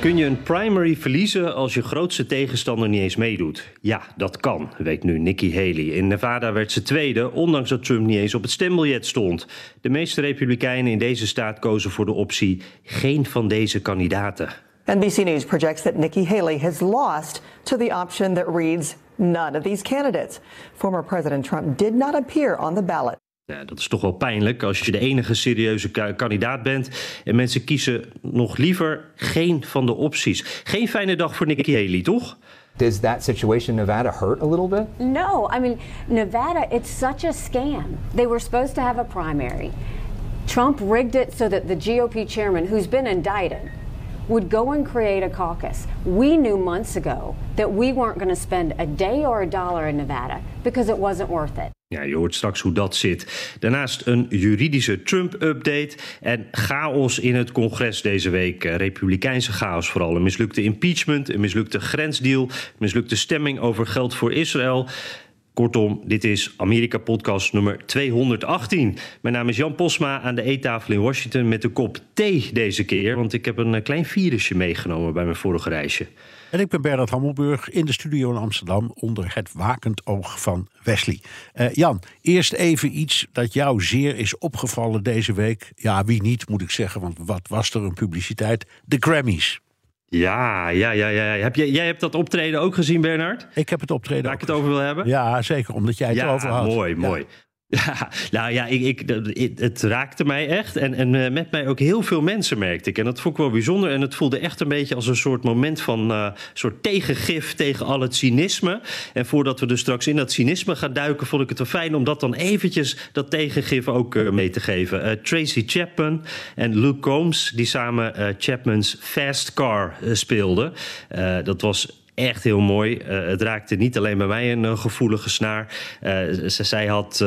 Kun je een primary verliezen als je grootste tegenstander niet eens meedoet? Ja, dat kan, weet nu Nikki Haley. In Nevada werd ze tweede, ondanks dat Trump niet eens op het stembiljet stond. De meeste republikeinen in deze staat kozen voor de optie geen van deze kandidaten. NBC News projects that Nikki Haley has lost to the option that reads none of these candidates. Former President Trump did not appear on the ballot. Ja, dat is toch wel pijnlijk als je de enige serieuze kandidaat bent en mensen kiezen nog liever geen van de opties. Geen fijne dag voor Nikki Haley, toch? Does that situation in Nevada hurt a little bit? No, I mean, Nevada, it's such a scam. They were supposed to have a primary. Trump rigged it so that the GOP chairman, who's been indicted, would go and create a caucus. We knew months ago that we weren't going to spend a day or a dollar in Nevada because it wasn't worth it. Ja, je hoort straks hoe dat zit. Daarnaast een juridische Trump-update en chaos in het congres deze week. Republikeinse chaos vooral. Een mislukte impeachment, een mislukte grensdeal, mislukte stemming over geld voor Israël. Kortom, dit is Amerika Podcast nummer 218. Mijn naam is Jan Posma aan de eettafel in Washington met de kop thee deze keer. Want ik heb een klein virusje meegenomen bij mijn vorige reisje. En ik ben Bernard Hammelburg in de studio in Amsterdam onder het wakend oog van Wesley. Uh, Jan, eerst even iets dat jou zeer is opgevallen deze week. Ja, wie niet moet ik zeggen, want wat was er een publiciteit? De Grammys. Ja, ja, ja, ja. Heb jij, jij hebt dat optreden ook gezien, Bernard? Ik heb het optreden Waar ik het over wil hebben? Ja, zeker, omdat jij het ja, erover had. Mooi, mooi. Ja, nou ja, ik, ik, het raakte mij echt. En, en eh, met mij ook heel veel mensen merkte ik. En dat vond ik wel bijzonder. En het voelde echt een beetje als een soort moment van uh, soort tegengif tegen al het cynisme. En voordat we dus straks in dat cynisme gaan duiken, vond ik het wel fijn om dat dan eventjes dat tegengif ook uh, mee te geven. Tracy Chapman en Luke Combs, die samen Chapman's Fast Car speelden. dat was echt heel mooi. Uh, het raakte niet alleen bij mij een uh, gevoelige snaar. Uh, zij had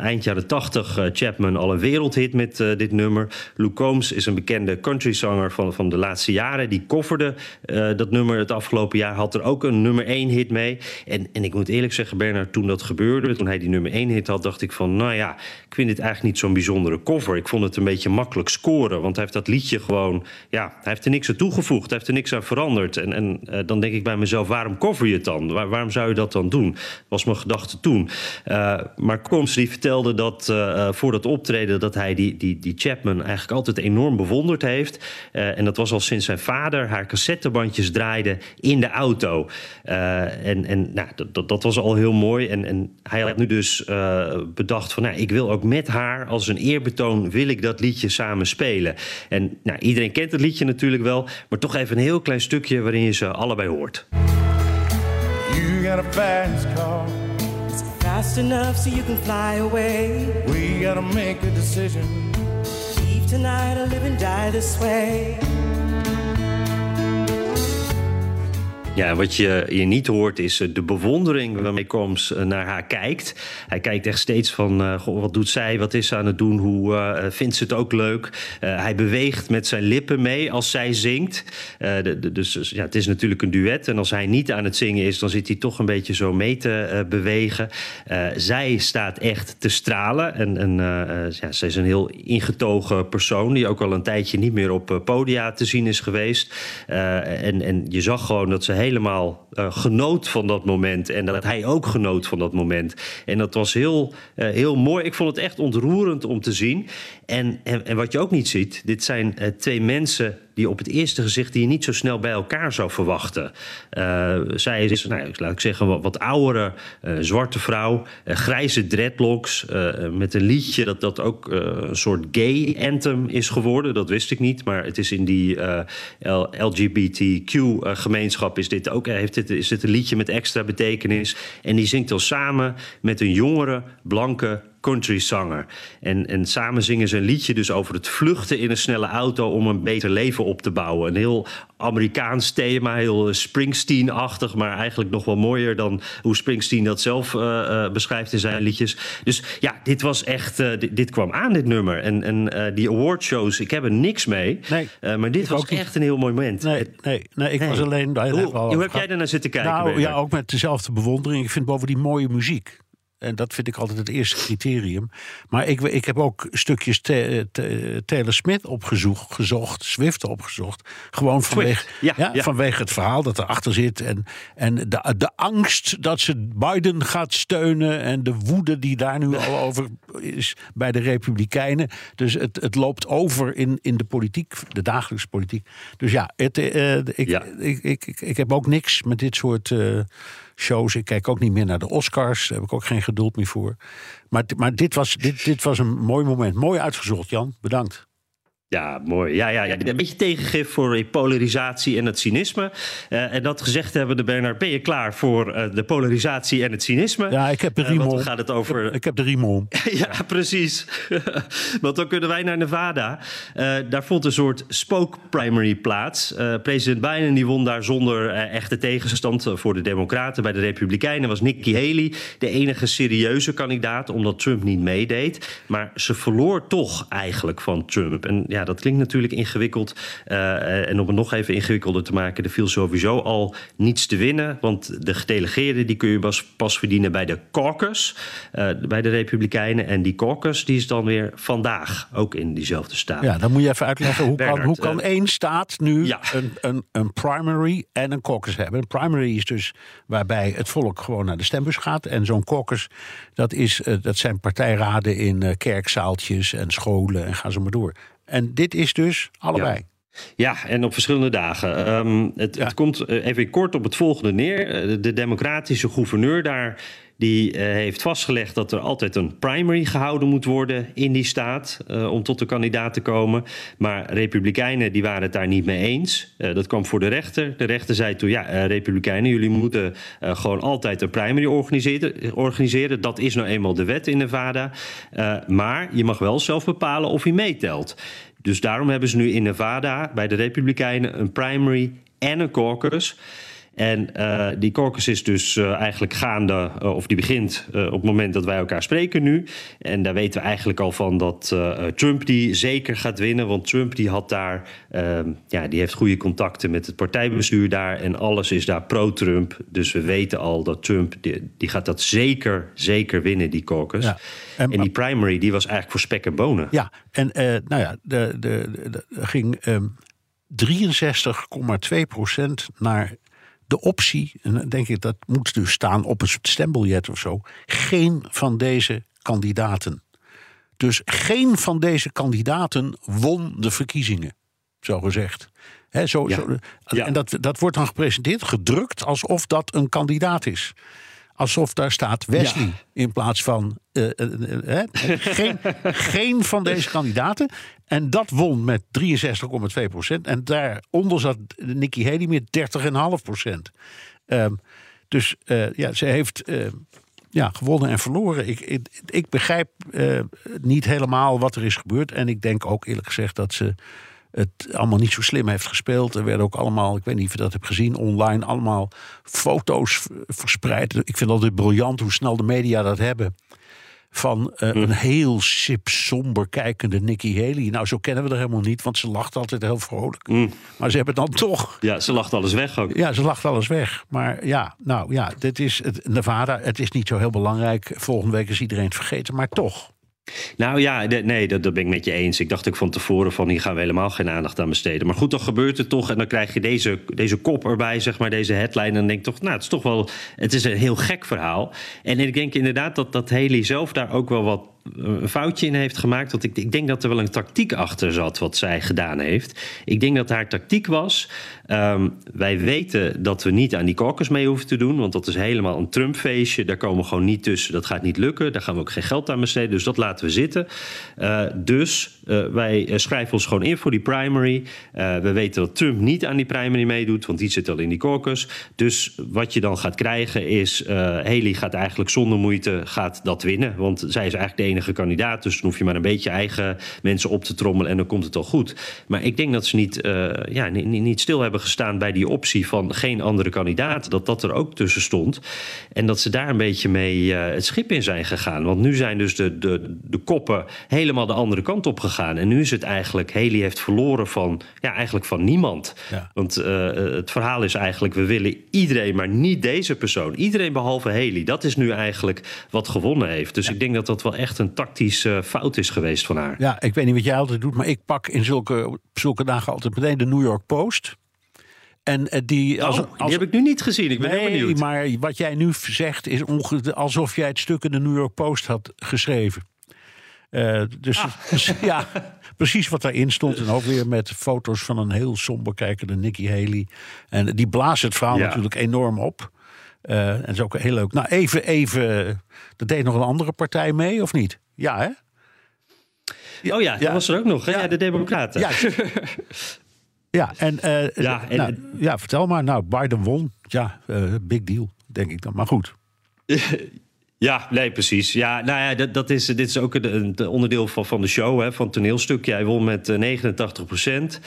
eind jaren 80 Chapman al een wereldhit met dit nummer. Luke Combs is een bekende countryzanger van, van de laatste jaren. Die coverde dat nummer het afgelopen jaar. Had er ook een nummer 1 hit mee. En, en ik moet eerlijk zeggen, Bernard, toen dat gebeurde... toen hij die nummer 1 hit had, dacht ik van... nou ja, ik vind dit eigenlijk niet zo'n bijzondere cover. Ik vond het een beetje makkelijk scoren. Want hij heeft dat liedje gewoon... ja, hij heeft er niks aan toegevoegd. Hij heeft er niks aan veranderd. En, en dan denk ik bij mezelf mezelf, waarom cover je het dan? Waar, waarom zou je dat dan doen? was mijn gedachte toen. Uh, maar Combs die vertelde dat uh, voor dat optreden... dat hij die, die, die Chapman eigenlijk altijd enorm bewonderd heeft. En dat was al sinds zijn vader haar cassettebandjes draaide in de auto. en en nou, dat, dat was al heel mooi. En, en hij had nu dus bedacht van... Nou, ik wil ook met haar als een eerbetoon... wil ik dat liedje samen spelen. En nou, iedereen kent het liedje natuurlijk wel... maar toch even een heel klein stukje waarin je ze allebei hoort. Got a fast car. Is it fast enough so you can fly away? We gotta make a decision. Leave tonight or live and die this way. Ja, wat je, je niet hoort is de bewondering waarmee Combs naar haar kijkt. Hij kijkt echt steeds van, goh, wat doet zij, wat is ze aan het doen, hoe vindt ze het ook leuk. Hij beweegt met zijn lippen mee als zij zingt. De, dus ja, het is natuurlijk een duet. En als hij niet aan het zingen is, dan zit hij toch een beetje zo mee te bewegen. zij staat echt te stralen. En, en ja, zij is een heel ingetogen persoon, die ook al een tijdje niet meer op podia te zien is geweest. en, en je zag gewoon dat ze helemaal uh, genoot van dat moment. En dat hij ook genoot van dat moment. En dat was heel, uh, heel mooi. Ik vond het echt ontroerend om te zien. En, en, wat je ook niet ziet, dit zijn uh, twee mensen die op het eerste gezicht die je niet zo snel bij elkaar zou verwachten. Uh, zij is, nou, laat ik zeggen, wat, oudere uh, zwarte vrouw, grijze dreadlocks, met een liedje dat, dat ook een soort gay anthem is geworden. Dat wist ik niet, maar het is in die LGBTQ-gemeenschap is dit ook heeft dit, is dit een liedje met extra betekenis. En die zingt dan samen met een jongere, blanke countryzanger. En, en samen zingen ze een liedje dus over het vluchten in een snelle auto om een beter leven op te bouwen. Een heel Amerikaans thema, heel Springsteen-achtig, maar eigenlijk nog wel mooier dan hoe Springsteen dat zelf uh, uh, beschrijft in zijn liedjes. Dus ja, dit was echt, uh, dit, dit, kwam aan, dit nummer. En, en die awardshows, ik heb er niks mee. Nee, maar dit was echt een heel mooi moment. Nee, nee, nee ik nee. was alleen... Hoe, hoe heb jij daarnaar zitten kijken? Nou, ja, ook met dezelfde bewondering. Ik vind bovendien mooie muziek. En dat vind ik altijd het eerste criterium. Maar ik, ik heb ook stukjes te, te, Taylor Smith opgezocht, gezocht, Swift opgezocht. Gewoon vanwege, ja, ja, ja, vanwege het verhaal dat erachter zit. En, en de, de angst dat ze Biden gaat steunen. En de woede die daar nu al over is bij de Republikeinen. Dus het, het loopt over in, in de politiek, de dagelijkse politiek. Dus ja, het, uh, ik, ik, ik, ik, ik, heb ook niks met dit soort. Uh, shows. Ik kijk ook niet meer naar de Oscars. Daar heb ik ook geen geduld meer voor. Maar, maar dit, was, dit, dit was een mooi moment. Mooi uitgezocht, Jan. Bedankt. Ja, mooi. Ja, ja, ja. Een beetje tegengif voor polarisatie en het cynisme. Uh, en dat gezegd hebben, de Bernard, ben je klaar voor uh, de polarisatie en het cynisme? Ja, ik heb de riem uh, gaat het over... Ik heb, ik heb de riem om. ja, precies. want dan kunnen wij naar Nevada. daar vond een soort spoke primary plaats. president Biden die won daar zonder echte tegenstand voor de Democraten. Bij de Republikeinen was Nikki Haley de enige serieuze kandidaat, omdat Trump niet meedeed. Maar ze verloor toch eigenlijk van Trump. En ja, ja, dat klinkt natuurlijk ingewikkeld. Uh, en om het nog even ingewikkelder te maken, er viel sowieso al niets te winnen. Want de gedelegeerden die kun je pas, pas verdienen bij de caucus, uh, bij de Republikeinen. En die caucus die is dan weer vandaag, ook in diezelfde staat. Ja, dan moet je even uitleggen, hoe, Bernard, kan, hoe kan één staat nu ja. een, een, een primary en een caucus hebben? Een primary is dus waarbij het volk gewoon naar de stembus gaat. En zo'n caucus, dat, is, dat zijn partijraden in kerkzaaltjes en scholen en ga zo maar door. En dit is dus allebei. Ja. Ja, en op verschillende dagen. Um, het, ja. het, komt even kort op het volgende neer. De democratische gouverneur daar die uh, heeft vastgelegd dat er altijd een primary gehouden moet worden in die staat uh, om tot de kandidaat te komen. Maar republikeinen die waren het daar niet mee eens. Uh, dat kwam voor de rechter. De rechter zei toen, ja, republikeinen, jullie moeten gewoon altijd een primary organiseren, organiseren. Dat is nou eenmaal de wet in Nevada. maar je mag wel zelf bepalen of hij meetelt. Dus daarom hebben ze nu in Nevada bij de republikeinen een primary en een caucus. En uh, die caucus is dus uh, eigenlijk gaande, uh, of die begint op het moment dat wij elkaar spreken nu. En daar weten we eigenlijk al van dat Trump die zeker gaat winnen. Want Trump die had daar, ehm, ja, die heeft goede contacten met het partijbestuur daar. En alles is daar pro-Trump. Dus we weten al dat Trump, die, die gaat dat zeker, zeker winnen, die caucus. Ja. En, en, die primary, die was eigenlijk voor spek en bonen. Ja, en nou ja, de, de, de, ging um, 63,2 procent naar de optie, en dan denk ik dat moet dus staan op een stembiljet of zo, geen van deze kandidaten. Dus geen van deze kandidaten won de verkiezingen, zo gezegd. He, zo, ja. zo, ja. En dat, dat wordt dan gepresenteerd, gedrukt, alsof dat een kandidaat is. Alsof daar staat Wesley ja. in plaats van. Uh, uh, uh, geen, geen van deze kandidaten. En dat won met 63,2 procent. En daaronder zat Nikki Haley met 30,5 procent. Um, dus ja, ze heeft ja, gewonnen en verloren. Ik, ik, ik begrijp niet helemaal wat er is gebeurd. En ik denk ook eerlijk gezegd dat ze het allemaal niet zo slim heeft gespeeld. Er werden ook allemaal, ik weet niet of je dat hebt gezien, online allemaal foto's verspreid. Ik vind altijd briljant hoe snel de media dat hebben. Van uh, een heel sip, somber kijkende Nikki Haley. Nou, zo kennen we er helemaal niet, want ze lacht altijd heel vrolijk. Mm. Maar ze hebben het dan toch. Ja, ze lacht alles weg ook. Ja, ze lacht alles weg. Maar ja, nou ja, dit is het, Nevada. Het is niet zo heel belangrijk. Volgende week is iedereen het vergeten, maar toch. Nou ja, nee, dat, ben ik met je eens. Ik dacht ook van tevoren van hier gaan we helemaal geen aandacht aan besteden. Maar goed, dan gebeurt het toch. En dan krijg je deze, deze kop erbij, zeg maar, deze headline. En dan denk ik toch, nou, het is toch wel. Het is een heel gek verhaal. En ik denk inderdaad dat, dat Haley zelf daar ook wel wat een foutje in heeft gemaakt. Want ik, ik, denk dat er wel een tactiek achter zat wat zij gedaan heeft. Ik denk dat haar tactiek was. Um, wij weten dat we niet aan die caucus mee hoeven te doen. Want dat is helemaal een Trump-feestje. Daar komen we gewoon niet tussen. Dat gaat niet lukken. Daar gaan we ook geen geld aan besteden. Dus dat laten we zitten. Uh, dus uh, wij schrijven ons gewoon in voor die primary. We weten dat Trump niet aan die primary meedoet. Want die zit al in die caucus. Dus wat je dan gaat krijgen is. Haley gaat eigenlijk zonder moeite gaat dat winnen. Want zij is eigenlijk enige kandidaat. Dus dan hoef je maar een beetje eigen mensen op te trommelen en dan komt het al goed. Maar ik denk dat ze niet, uh, ja, niet, niet stil hebben gestaan bij die optie van geen andere kandidaat. Dat dat er ook tussen stond. En dat ze daar een beetje mee uh, het schip in zijn gegaan. Want nu zijn dus de, de, de koppen helemaal de andere kant op gegaan. En nu is het eigenlijk, Haley heeft verloren van, ja, eigenlijk van niemand. Ja. Want uh, het verhaal is eigenlijk, we willen iedereen, maar niet deze persoon. Iedereen behalve Haley. Dat is nu eigenlijk wat gewonnen heeft. Dus ik denk dat dat wel echt een tactische fout is geweest van haar. Ja, ik weet niet wat jij altijd doet, maar ik pak in zulke, zulke dagen altijd meteen de New York Post. En uh, die, als, oh, die heb ik nu niet gezien. Ik ben nee, heel benieuwd. maar wat jij nu zegt is alsof jij het stuk in de New York Post had geschreven. Uh, dus, ah. ja, precies wat daarin stond. En ook weer met foto's van een heel somber kijkende Nikki Haley. En die blaast het verhaal Ja. natuurlijk enorm op. Uh, en dat is ook heel leuk. Nou, even, even. Er deed nog een andere partij mee, of niet? Ja, hè? Oh ja, dat Ja. was er ook nog. hè? Ja, de Democraten. Ja, ja en, eh, Ja, en- nou, ja, vertel maar. Nou, Biden won. Ja, eh, big deal, denk ik dan. Maar goed. Ja, nee, precies. Ja, nou ja, dat, dat is, dit is ook een, een onderdeel van, van de show, hè, van het toneelstuk. Jij won met eh, 89 procent.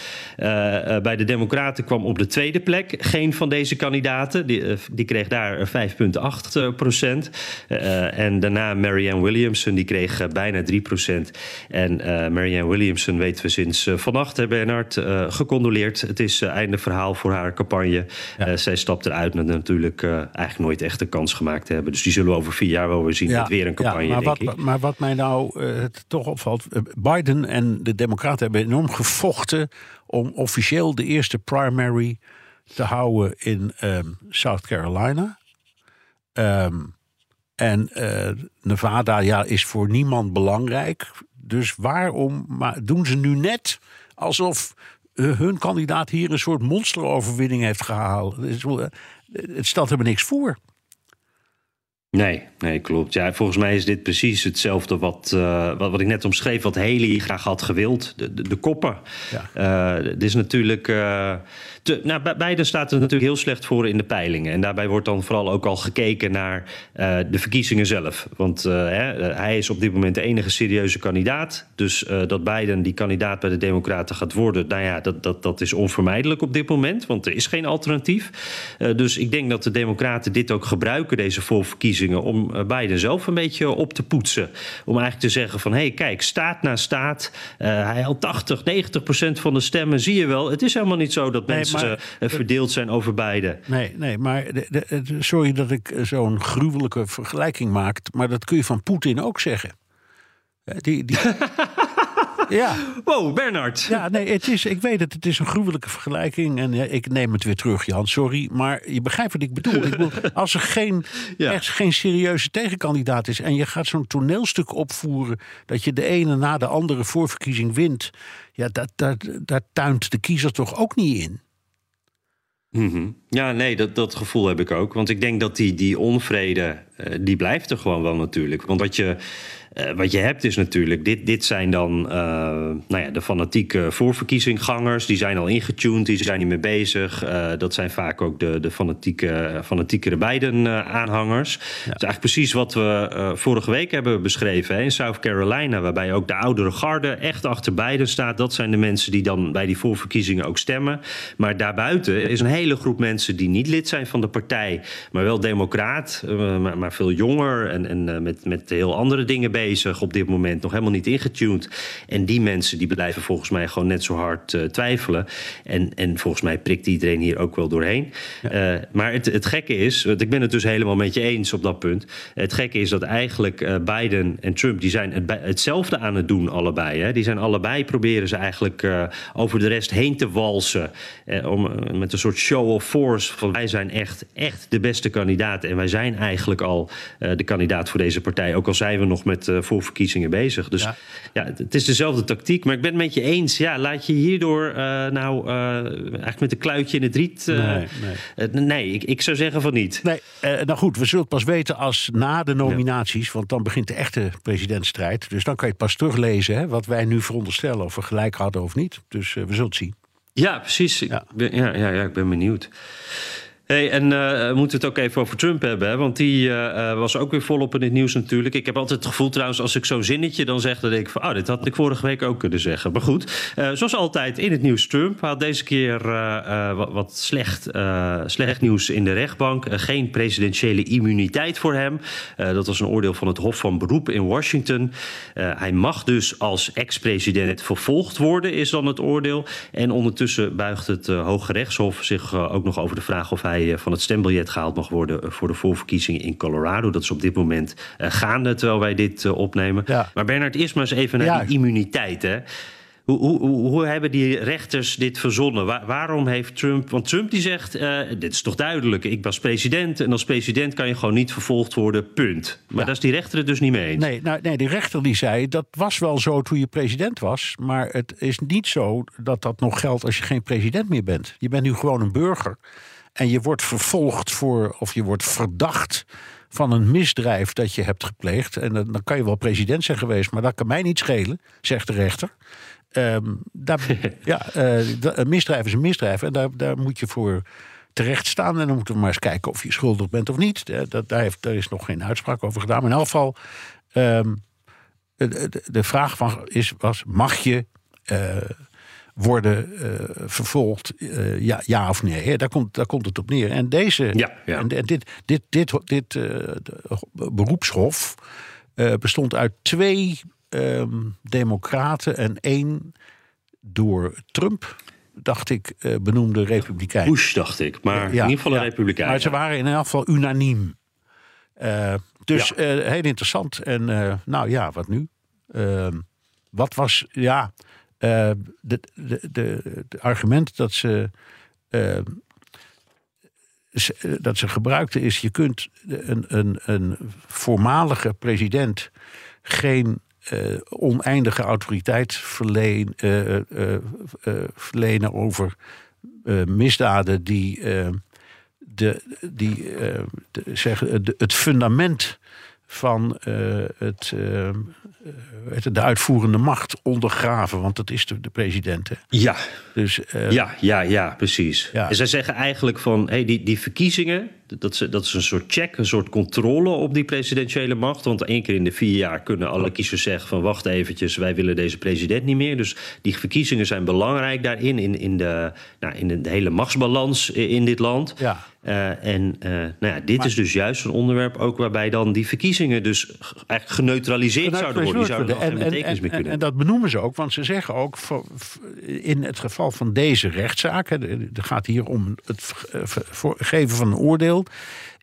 bij de Democraten kwam op de tweede plek geen van deze kandidaten. Die, eh, die kreeg daar eh, 5,8 procent. Eh, en daarna Marianne Williamson, die kreeg eh, bijna 3 procent. En eh, Marianne Williamson weten we sinds eh, vannacht, hè, Bernard, eh, gecondoleerd. Het is eh, einde verhaal voor haar campagne. Eh, zij stapt eruit met natuurlijk eh, eigenlijk nooit echt een kans gemaakt te hebben. Dus die zullen we over vier jaar wel weer zien met weer een campagne, maar, denk wat, ik. maar wat mij nou eh, toch opvalt. eh, Biden en de Democraten hebben enorm gevochten. om officieel de eerste primary te houden in ehm, South Carolina. Ehm, en eh, Nevada ja, is voor niemand belangrijk. Dus waarom maar doen ze nu net alsof hun kandidaat hier een soort monsteroverwinning heeft gehaald? Eh, het stelt helemaal niks voor. Nee, nee, klopt. Ja, volgens mij is dit precies hetzelfde wat, eh, wat, wat ik net omschreef, wat Haley graag had gewild. De, de, de koppen. Ja. Eh, dit is natuurlijk. eh, te, nou, bij beide staat het natuurlijk heel slecht voor in de peilingen. En daarbij wordt dan vooral ook al gekeken naar eh, de verkiezingen zelf. Want eh, hè, hij is op dit moment de enige serieuze kandidaat. Dus eh, dat Biden die kandidaat bij de Democraten gaat worden, nou ja, dat, dat, dat is onvermijdelijk op dit moment. Want er is geen alternatief. Eh, dus ik denk dat de Democraten dit ook gebruiken, deze voorverkiezingen, om eh, Biden zelf een beetje op te poetsen. Om eigenlijk te zeggen van, hé, hey, kijk, staat na staat. eh, hij haalt 80, 90 procent van de stemmen. Zie je wel, het is helemaal niet zo dat Nee, mensen maar- eh, verdeeld zijn over beide. Nee, nee, maar de, de- de- sorry dat ik eh, zo'n gruwelijke vergelijking maak, maar dat kun je van Poetin ook zeggen. Eh, Die, die, ja, Wow, Bernard. ja, nee, het is, ik weet het, het is een gruwelijke vergelijking en ik neem het weer terug, Jan, sorry. Maar je begrijpt wat ik bedoel. Ik bedoel als er geen, Ja. echt geen serieuze tegenkandidaat is en je gaat zo'n toneelstuk opvoeren dat je de ene na de andere voorverkiezing wint, ja, dat, dat, daar tuint de kiezer toch ook niet in. Mhm. Ja, nee, dat, dat gevoel heb ik ook. Want ik denk dat die, die onvrede, eh, die blijft er gewoon wel natuurlijk. Want wat je, wat je hebt is natuurlijk, dit, dit zijn dan eh, nou ja, de fanatieke voorverkiezinggangers. Die zijn al ingetuned, die zijn niet meer bezig. Eh, dat zijn vaak ook de, de fanatieke, fanatiekere Biden-aanhangers. Dat is eigenlijk precies wat we eh, vorige week hebben beschreven hè, in South Carolina. Waarbij ook de oudere garde echt achter Biden staat. Dat zijn de mensen die dan bij die voorverkiezingen ook stemmen. Maar daarbuiten is een hele groep mensen die niet lid zijn van de partij. Maar wel democraat, eh, maar, maar veel jonger en, en eh, met, met heel andere dingen bezig op dit moment. Nog helemaal niet ingetuned. En die mensen die blijven volgens mij gewoon net zo hard eh, twijfelen. En, en volgens mij prikt iedereen hier ook wel doorheen. Eh, maar het, het gekke is, want ik ben het dus helemaal met je eens op dat punt. Het gekke is dat eigenlijk eh, Biden en Trump, die zijn het, hetzelfde aan het doen allebei. Hè? Die zijn allebei, proberen ze eigenlijk over de rest heen te walsen. Om, met een soort show of force van wij zijn echt, echt de beste kandidaat. En wij zijn eigenlijk al de kandidaat voor deze partij. Ook al zijn we nog met eh, voorverkiezingen bezig. Dus ja. Ja. het is dezelfde tactiek. Maar ik ben het met je eens. Ja, laat je hierdoor eh, nou eh, eigenlijk met een kluitje in het riet. Nee, nee. nee ik, ik zou zeggen van niet. Nee, nou goed, we zullen het pas weten als na de nominaties, want dan begint de echte presidentsstrijd. Dus dan kan je het pas teruglezen hè, wat wij nu veronderstellen of we gelijk hadden of niet. Dus we zullen het zien. Ja, precies. Ik Ja. ben, ja, ja, ja, ik ben benieuwd. Hey, en uh, we moeten het ook even over Trump hebben. Want die uh, was ook weer volop in het nieuws natuurlijk. Ik heb altijd het gevoel trouwens, als ik zo'n zinnetje dan zeg... denk ik van, oh, dit had ik vorige week ook kunnen zeggen. Maar goed, zoals altijd in het nieuws Trump. had deze keer wat, wat, slecht, slecht nieuws in de rechtbank. geen presidentiële immuniteit voor hem. dat was een oordeel van het Hof van Beroep in Washington. hij mag dus als ex-president vervolgd worden, is dan het oordeel. En ondertussen buigt het Hoge Rechtshof zich ook nog over de vraag... of hij van het stembiljet gehaald mag worden eh, voor de voorverkiezingen in Colorado. Dat is op dit moment uh, gaande terwijl wij dit opnemen. Ja. Maar Bernard, eerst maar eens even naar ja. die immuniteit. Hè? Hoe, hoe, hoe, hebben die rechters dit verzonnen? Waar, waarom heeft Trump. Want Trump die zegt: uh, Dit is toch duidelijk, ik was president. En als president kan je gewoon niet vervolgd worden, punt. Maar ja. daar is die rechter het dus niet mee eens. Nee, nou, nee, die rechter die zei: Dat was wel zo toen je president was. Maar het is niet zo dat dat nog geldt als je geen president meer bent. Je bent nu gewoon een burger. En je wordt vervolgd voor, of je wordt verdacht van een misdrijf dat je hebt gepleegd. En dan kan je wel president zijn geweest, maar dat kan mij niet schelen, zegt de rechter. Um, daar, ja, uh, een misdrijf is een misdrijf en daar, daar moet je voor terecht staan. En dan moeten we maar eens kijken of je schuldig bent of niet. Dat, daar, heeft, daar is nog geen uitspraak over gedaan. Maar in elk geval, um, de, de, vraag van is, was: mag je. Uh, worden uh, vervolgd, uh, ja, ja of nee. Daar komt, daar komt het op neer. En deze, ja, ja. En, en dit, dit, dit, dit uh, beroepshof bestond uit twee um, democraten en één door Trump dacht ik, benoemde republikein. Bush, dacht ik. Maar ja, in ieder geval een republikein. Maar ze waren in elk geval unaniem. Dus heel interessant. En nou ja, wat nu? Ehm, wat was, ja, de, de, de, argument dat ze, dat ze gebruikten is: je kunt een, een, een voormalige president geen uh, oneindige autoriteit verleen, verlenen over misdaden die, de, die de, het fundament van het, de uitvoerende macht ondergraven. Want dat is de, de president. Hè? Ja. Dus, ja, ja, ja, precies. Ja. En zij zeggen eigenlijk van hey, die, die verkiezingen dat, is, dat is een soort check, een soort controle op die presidentiële macht. Want één keer in de vier jaar kunnen alle kiezers zeggen van wacht eventjes, wij willen deze president niet meer. Dus die verkiezingen zijn belangrijk daarin, in, in, de, nou, in de hele machtsbalans in dit land. Ja. Uh, en uh, nou ja, dit maar, is dus juist een onderwerp ook waarbij dan die verkiezingen dus eigenlijk geneutraliseerd zouden worden. Die zouden en, geen betekenis en, meer kunnen. En, en, dat benoemen ze ook, want ze zeggen ook in het geval van deze rechtszaak, het gaat hier om het geven van een oordeel.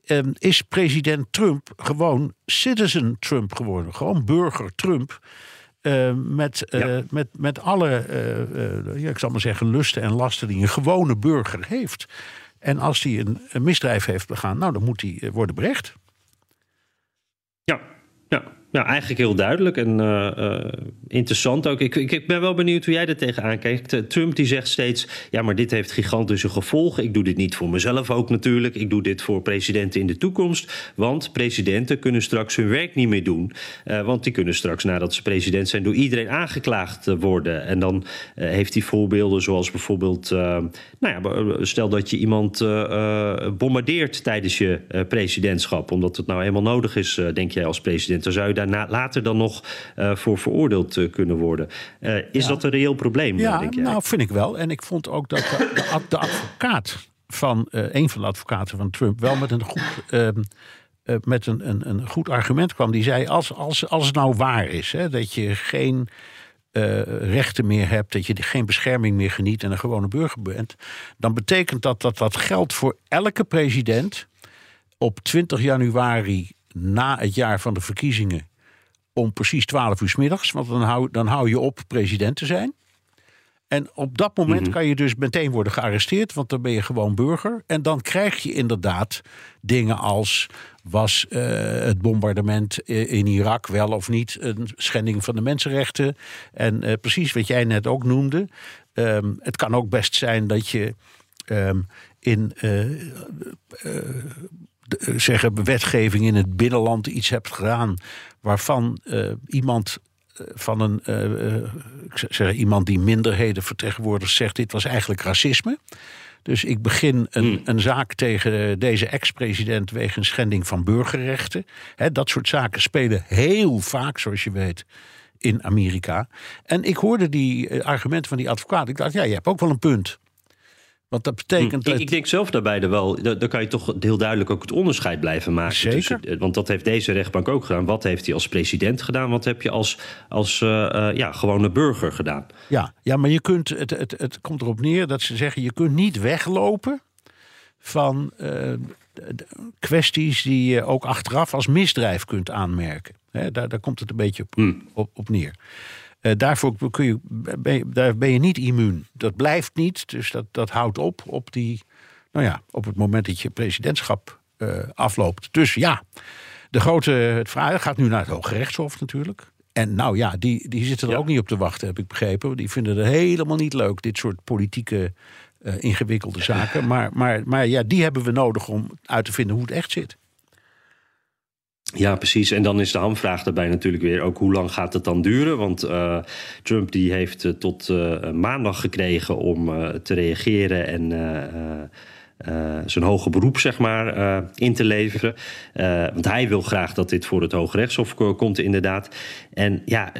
Um, is president Trump gewoon citizen Trump geworden. Gewoon burger Trump. Uh, met, uh, ja. met, met alle, uh, ja, ik zal maar zeggen, lusten en lasten die een gewone burger heeft. En als hij een, een misdrijf heeft begaan, nou, dan moet hij worden berecht. Ja, ja. Nou, eigenlijk heel duidelijk en uh, uh, interessant ook. Ik, ik, ik, ben wel benieuwd hoe jij er tegenaan kijkt. Trump die zegt steeds, ja, maar dit heeft gigantische gevolgen. Ik doe dit niet voor mezelf ook natuurlijk. Ik doe dit voor presidenten in de toekomst. Want presidenten kunnen straks hun werk niet meer doen. Want die kunnen straks, nadat ze president zijn, door iedereen aangeklaagd worden. En dan heeft hij voorbeelden zoals bijvoorbeeld, nou ja, stel dat je iemand bombardeert tijdens je presidentschap. Omdat het nou eenmaal nodig is, denk jij als president. Dan zou je daarna later dan nog uh, voor veroordeeld uh, kunnen worden. Uh, is ja. dat een reëel probleem? Ja, denk jij? nou vind ik wel. En ik vond ook dat de, de, de advocaat van een van de advocaten van Trump wel met een goed. Ehm, met een, een, een goed argument kwam. Die zei: als, als, als het nou waar is hè, dat je geen uh, rechten meer hebt, dat je geen bescherming meer geniet en een gewone burger bent, dan betekent dat dat dat geldt voor elke president op 20 januari na het jaar van de verkiezingen om precies 12 uur s middags. Want dan hou, dan hou je op president te zijn. En op dat moment mm -hmm. kan je dus meteen worden gearresteerd, want dan ben je gewoon burger. En dan krijg je inderdaad dingen als: was uh, het bombardement in Irak wel of niet een schending van de mensenrechten? En uh, precies wat jij net ook noemde. Um, het kan ook best zijn dat je um, in. Uh, zeggen wetgeving in het binnenland iets hebt gedaan waarvan uh, iemand van een uh, ik zeg, iemand die minderheden vertegenwoordigt zegt dit was eigenlijk racisme. Dus ik begin een, een zaak tegen deze ex-president wegens schending van burgerrechten. Dat soort zaken spelen heel vaak, zoals je weet, in Amerika. En ik hoorde die eh, argumenten van die advocaat. Ik dacht, ja, je hebt ook wel een punt. Want dat betekent Hm. Ik, dat. ik denk zelf daarbij er wel, da- dan kan je toch heel duidelijk ook het onderscheid blijven maken. Zeker. tussen- want dat heeft deze rechtbank ook gedaan. Wat heeft hij als president gedaan? Wat heb je als, als eh, eh, ja, gewone burger gedaan? Ja, ja, maar je kunt, het, het, het komt erop neer dat ze zeggen: je kunt niet weglopen van eh, kwesties die je ook achteraf als misdrijf kunt aanmerken. Daar, daar komt het een beetje op, op, op neer. Eh, daarvoor kun je, ben je, daar ben je niet immuun. Dat blijft niet, dus dat, dat houdt op op, die, nou ja, op het moment dat je presidentschap eh, afloopt. Dus ja, de grote het vraag gaat nu naar het Hoge Rechtshof natuurlijk. En nou ja, die, die zitten er ook niet op te wachten, heb ik begrepen. Die vinden het helemaal niet leuk, dit soort politieke eh, ingewikkelde zaken. Maar, maar, maar ja, die hebben we nodig om uit te vinden hoe het echt zit. Ja, precies. En dan is de hamvraag daarbij natuurlijk weer ook hoe lang gaat het dan duren? Want eh, Trump die heeft eh, tot eh, maandag gekregen om te reageren en eh, zijn hoge beroep zeg maar eh, in te leveren. Eh, want hij wil graag dat dit voor het Hoge Rechtshof ko- komt inderdaad. En ja,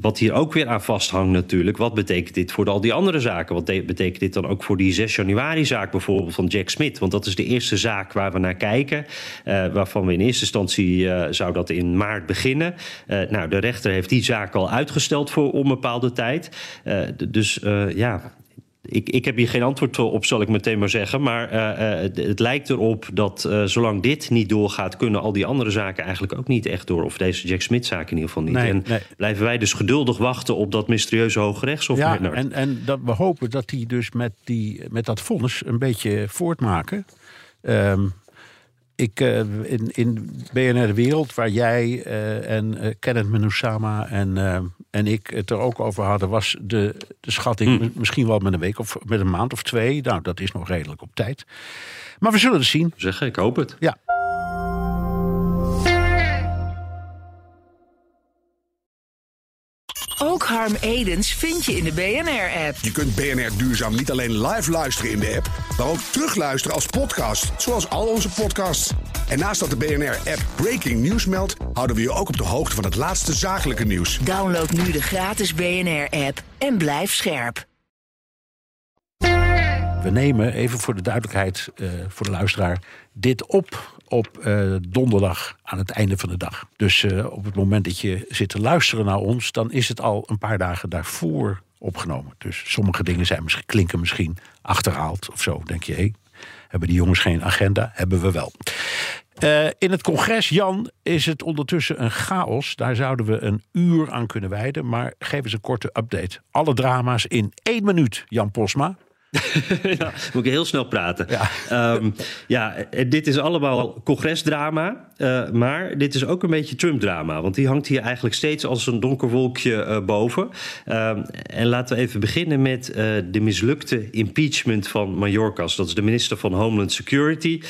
wat hier ook weer aan vasthangt natuurlijk. Wat betekent dit voor al die andere zaken? Wat betekent dit dan ook voor die 6 januari zaak bijvoorbeeld van Jack Smith? Want dat is de eerste zaak waar we naar kijken. waarvan we in eerste instantie zou dat in maart beginnen. Nou, de rechter heeft die zaak al uitgesteld voor onbepaalde tijd. Dus ja, ik, ik heb hier geen antwoord op, zal ik meteen maar zeggen. Maar eh, eh, het, het lijkt erop dat eh, zolang dit niet doorgaat, kunnen al die andere zaken eigenlijk ook niet echt door. Of deze Jack Smith-zaak in ieder geval niet. Nee, en nee. blijven wij dus geduldig wachten op dat mysterieuze Hoge Rechtshof. Ja, Bernard. en, en dat we hopen dat die dus met, die, met dat vonnis een beetje voortmaken. Ehm, ik, in, in BNR De Wereld, waar jij en Kenneth Menusama en, eh, en ik het er ook over hadden, was de, de schatting mi- misschien wel met een week of met een maand of twee. Nou, dat is nog redelijk op tijd. Maar we zullen het zien. Zeggen, ik hoop het. Ja. Ook Harm Edens vind je in de BNR-app. Je kunt BNR Duurzaam niet alleen live luisteren in de app, maar ook terugluisteren als podcast, zoals al onze podcasts. En naast dat de BNR-app Breaking News meldt, houden we je ook op de hoogte van het laatste zakelijke nieuws. Download nu de gratis BNR-app en blijf scherp. We nemen, even voor de duidelijkheid eh, voor de luisteraar, dit op op eh, donderdag aan het einde van de dag. Dus eh, op het moment dat je zit te luisteren naar ons, dan is het al een paar dagen daarvoor opgenomen. Dus sommige dingen zijn misschien, klinken misschien achterhaald of zo. Denk je, hé, hebben die jongens geen agenda? Hebben we wel. Eh, in het congres, Jan, is het ondertussen een chaos. Daar zouden we een uur aan kunnen wijden. Maar geef eens een korte update. Alle drama's in één minuut, Jan Posma. ja, moet ik heel snel praten. Ja, ja eh, dit is allemaal congresdrama. eh, maar dit is ook een beetje Trump-drama. Want die hangt hier eigenlijk steeds als een donker wolkje eh, boven. Ehm, en laten we even beginnen met de mislukte impeachment van Mayorkas. Dat is de minister van Homeland Security.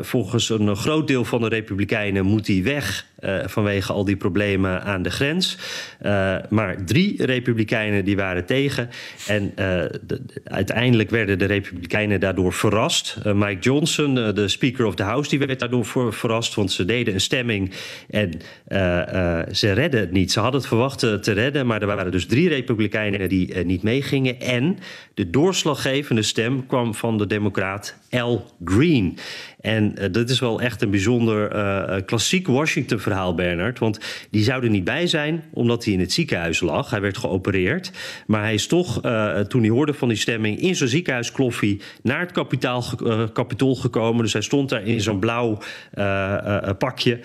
Volgens een groot deel van de Republikeinen moet hij weg. vanwege al die problemen aan de grens. Maar drie Republikeinen die waren tegen. En de- de- uiteindelijk werden de Republikeinen daardoor verrast. Eh, Mike Johnson, eh, de Speaker of the House, die werd daardoor ver- verrast. Want ze deden een stemming en eh, ze redden het niet. Ze hadden het verwacht te redden, maar er waren dus drie Republikeinen die niet meegingen. En de doorslaggevende stem kwam van de Democraat Al Green. En dat is wel echt een bijzonder klassiek Washington-verhaal, Bernard. Want die zou er niet bij zijn, omdat hij in het ziekenhuis lag. Hij werd geopereerd. Maar hij is toch, toen hij hoorde van die stemming, in zijn ziekenhuiskloffie naar het kapitaal, eh, kapitool gekomen. Dus hij stond daar in zo'n blauw eh, eh, pakje,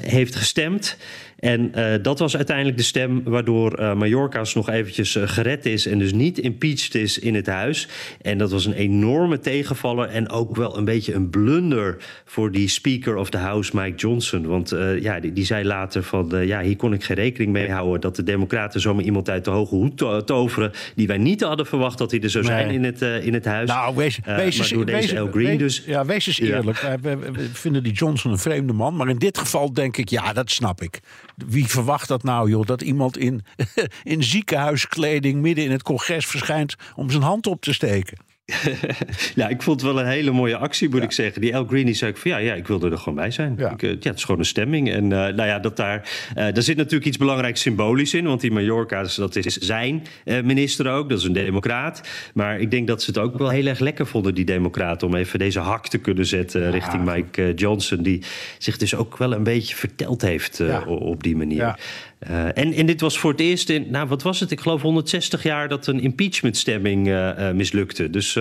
heeft gestemd. En eh, dat was uiteindelijk de stem waardoor eh Mallorca's nog eventjes eh, gered is en dus niet impeached is in het huis. En dat was een enorme tegenvaller en ook wel een beetje een blunder voor die Speaker of the House, Mike Johnson. Want ja, die, die zei later van ja, hier kon ik geen rekening mee houden dat de Democraten zomaar iemand uit de hoge hoed to- toveren die wij niet hadden verwacht dat hij er zou zijn Nee. in het, in het huis. Nou, wees, Eh, wees eens, door deze wees- Al Green wees- dus. Ja, wees eens Ja. eerlijk. We, we- we vinden die Johnson een vreemde man. Maar in dit geval denk ik, ja, dat snap ik. Wie verwacht dat nou, joh? Dat iemand in, in ziekenhuiskleding midden in het congres verschijnt om zijn hand op te steken. ja, ik vond het wel een hele mooie actie, moet ik zeggen. Die El Green die zei ik van ja, ja, ik wilde er gewoon bij zijn. Ja. Ik, eh, ja, het is gewoon een stemming. En eh, nou ja, dat daar, eh, daar zit natuurlijk iets belangrijks symbolisch in. Want die Mallorca's, dat is zijn minister ook. Dat is een democraat. Maar ik denk dat ze het ook wel heel erg lekker vonden, die democraten... om even deze hak te kunnen zetten richting Mike Johnson... die zich dus ook wel een beetje verteld heeft op die manier. Eh, en, en dit was voor het eerst in, nou wat was het? Ik geloof 160 jaar dat een impeachmentstemming eh, mislukte. Dus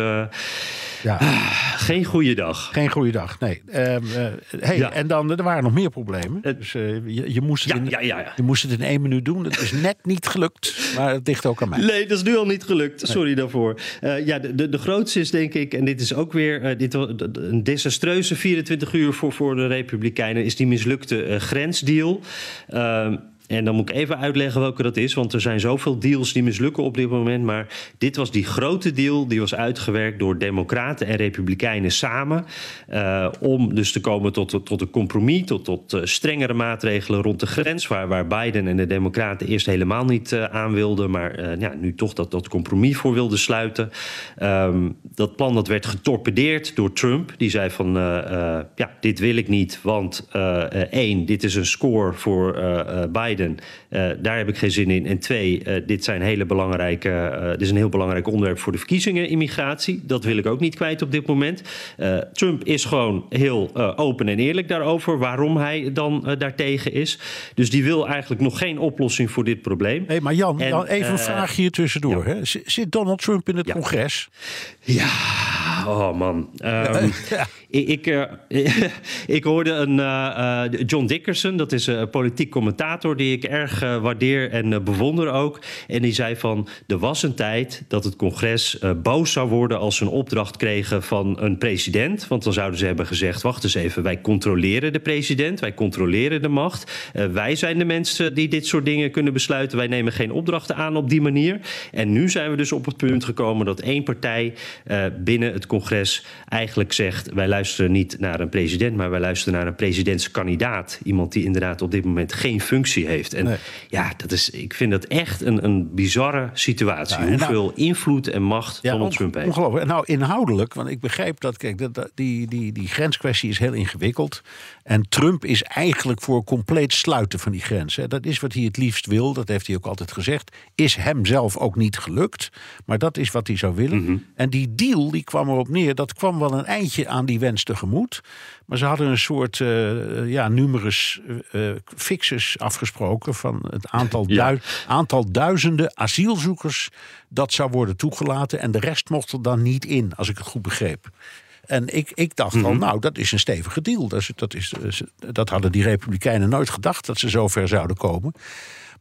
Ja. geen goede dag. Geen goede dag, nee. Ehm, eh, hey, Ja. En dan, er waren nog meer problemen. Dus, je, je, moest het Ja, in, ja, ja, ja. je moest het in één minuut doen. Dat is net niet gelukt, maar het ligt ook aan mij. Nee, dat is nu al niet gelukt. Sorry daarvoor. Ja, de, de, de grootste is denk ik, en dit is ook weer dit, een desastreuze 24 uur voor, voor de Republikeinen, is die mislukte grensdeal. En dan moet ik even uitleggen welke dat is, want er zijn zoveel deals die mislukken op dit moment. Maar dit was die grote deal, die was uitgewerkt door Democraten en Republikeinen samen. eh, om dus te komen tot, tot een compromis, tot, tot eh, strengere maatregelen rond de grens. Waar, waar Biden en de Democraten eerst helemaal niet eh, aan wilden, maar ja, nu toch dat, dat compromis voor wilden sluiten. Ehm, dat plan dat werd getorpedeerd door Trump. Die zei van ja, dit wil ik niet, want één, dit is een score voor eh, Biden. Eh, daar heb ik geen zin in. En twee, eh, dit, zijn hele belangrijke, eh, dit is een heel belangrijk onderwerp voor de verkiezingen, immigratie. Dat wil ik ook niet kwijt op dit moment. Trump is gewoon heel open en eerlijk daarover waarom hij dan daartegen is. Dus die wil eigenlijk nog geen oplossing voor dit probleem. Hey, maar Jan, En, Jan, even een vraag hier tussendoor. Hè? Zit Donald Trump in het congres? Ja, oh man. Ehm, eh, ik hoorde een eh, eh, John Dickerson, dat is een politiek commentator die ik erg waardeer en bewonder ook. En die zei van, er was een tijd dat het congres boos zou worden als ze een opdracht kregen van een president. Want dan zouden ze hebben gezegd, wacht eens even, wij controleren de president, wij controleren de macht. Wij zijn de mensen die dit soort dingen kunnen besluiten. Wij nemen geen opdrachten aan op die manier. En nu zijn we dus op het punt gekomen dat één partij binnen het congres eigenlijk zegt: wij luisteren niet naar een president, maar wij luisteren naar een presidentskandidaat. Iemand die inderdaad op dit moment geen functie heeft. En Nee. ja, dat is, ik vind dat echt een, een bizarre situatie. Ja, en nou- Hoeveel invloed en macht Donald on- Trump heeft. Ongelooflijk. En Nou, inhoudelijk, want ik begrijp dat, kijk, dat, dat- die, die, die grenskwestie is heel ingewikkeld. En Trump is eigenlijk voor compleet sluiten van die grens. Hè. Dat is wat hij het liefst wil, dat heeft hij ook altijd gezegd. Is hem zelf ook niet gelukt, maar dat is wat hij zou willen. Mhm. En die deal, die kwam erop neer, dat kwam wel een eindje aan die wens tegemoet. Maar ze hadden een soort eh, ja, numerus eh, eh, fixus afgesproken van het aantal, Ja. dui- aantal duizenden asielzoekers dat zou worden toegelaten. En de rest mocht er dan niet in, als ik het goed begreep. En ik, ik dacht al, nou, dat is een stevige deal. Dat, is, dat, is, dat hadden die Republikeinen nooit gedacht dat ze zo ver zouden komen.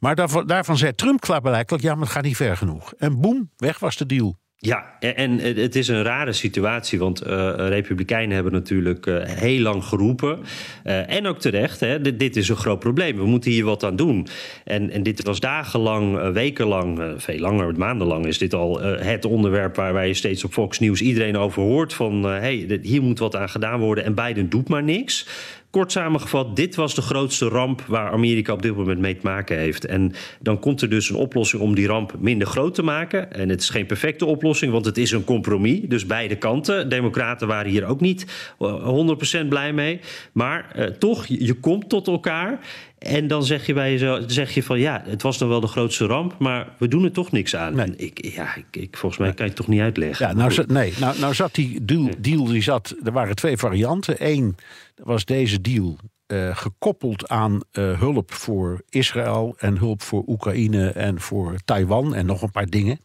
Maar daarvan, daarvan zei Trump klaarblijkelijk, ja, maar het gaat niet ver genoeg. En boem, weg was de deal. Ja, en het is een rare situatie, want eh, Republikeinen hebben natuurlijk eh, heel lang geroepen. eh, en ook terecht, hè, dit, is een groot probleem, we moeten hier wat aan doen. En, en dit was dagenlang, wekenlang, veel langer, maandenlang is dit al het onderwerp waar, je steeds op Fox News iedereen over hoort. Van hey, hier moet wat aan gedaan worden en Biden doet maar niks. Kort samengevat, dit was de grootste ramp waar Amerika op dit moment mee te maken heeft. En dan komt er dus een oplossing om die ramp minder groot te maken. En het is geen perfecte oplossing, want het is een compromis. Dus beide kanten. Democraten waren hier ook niet eh, 100% blij mee. Maar eh, toch, je komt tot elkaar. En dan zeg je, bij jezelf, zeg je van ja, het was dan wel de grootste ramp, maar we doen er toch niks aan. En ik, ja, ik, ik, volgens mij kan je het toch niet uitleggen. Ja, nou, zat- nee, nou, nou zat die deal, deal die zat, er waren twee varianten. Eén was deze deal eh, gekoppeld aan eh, hulp voor Israël en hulp voor Oekraïne en voor Taiwan en nog een paar dingen.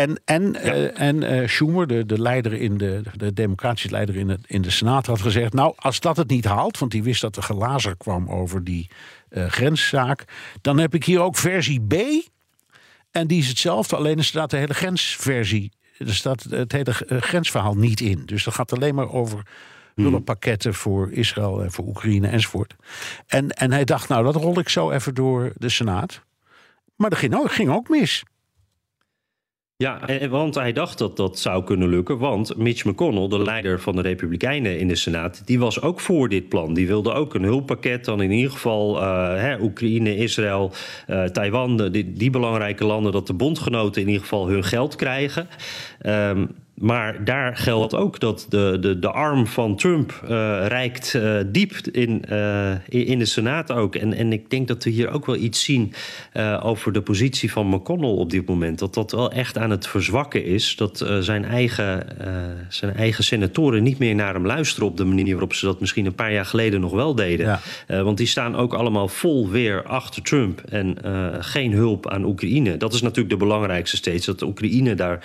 En, en, eh, en eh, Schumer, de, de, leider in de, de democratische leider in, het, in de Senaat, had gezegd: Nou, als dat het niet haalt, want die wist dat er gelazer kwam over die eh, grenszaak, dan heb ik hier ook versie B. En die is hetzelfde, alleen er staat de hele grensversie. Er staat het hele grensverhaal niet in. Dus dat gaat alleen maar over hulppakketten voor Israël en voor Oekraïne enzovoort. En, en hij dacht, nou, dat rol ik zo even door de Senaat. Maar dat ging ook, ging ook mis. Ja, en want hij dacht dat dat zou kunnen lukken. Want Mitch McConnell, de leider van de Republikeinen in de Senaat, die was ook voor dit plan. Die wilde ook een hulppakket. Dan in ieder geval eh, hè, Oekraïne, Israël, eh, Taiwan, die, die belangrijke landen, dat de bondgenoten in ieder geval hun geld krijgen. Ehm, maar daar geldt ook dat de, de, de arm van Trump uh, reikt uh, diep in, uh, in de Senaat ook. En, en ik denk dat we hier ook wel iets zien over de positie van McConnell op dit moment. Dat dat wel echt aan het verzwakken is. Dat zijn, eigen, zijn eigen senatoren niet meer naar hem luisteren op de manier waarop ze dat misschien een paar jaar geleden nog wel deden. Ja. want die staan ook allemaal vol weer achter Trump en geen hulp aan Oekraïne. Dat is natuurlijk de belangrijkste steeds. Dat Oekraïne daar,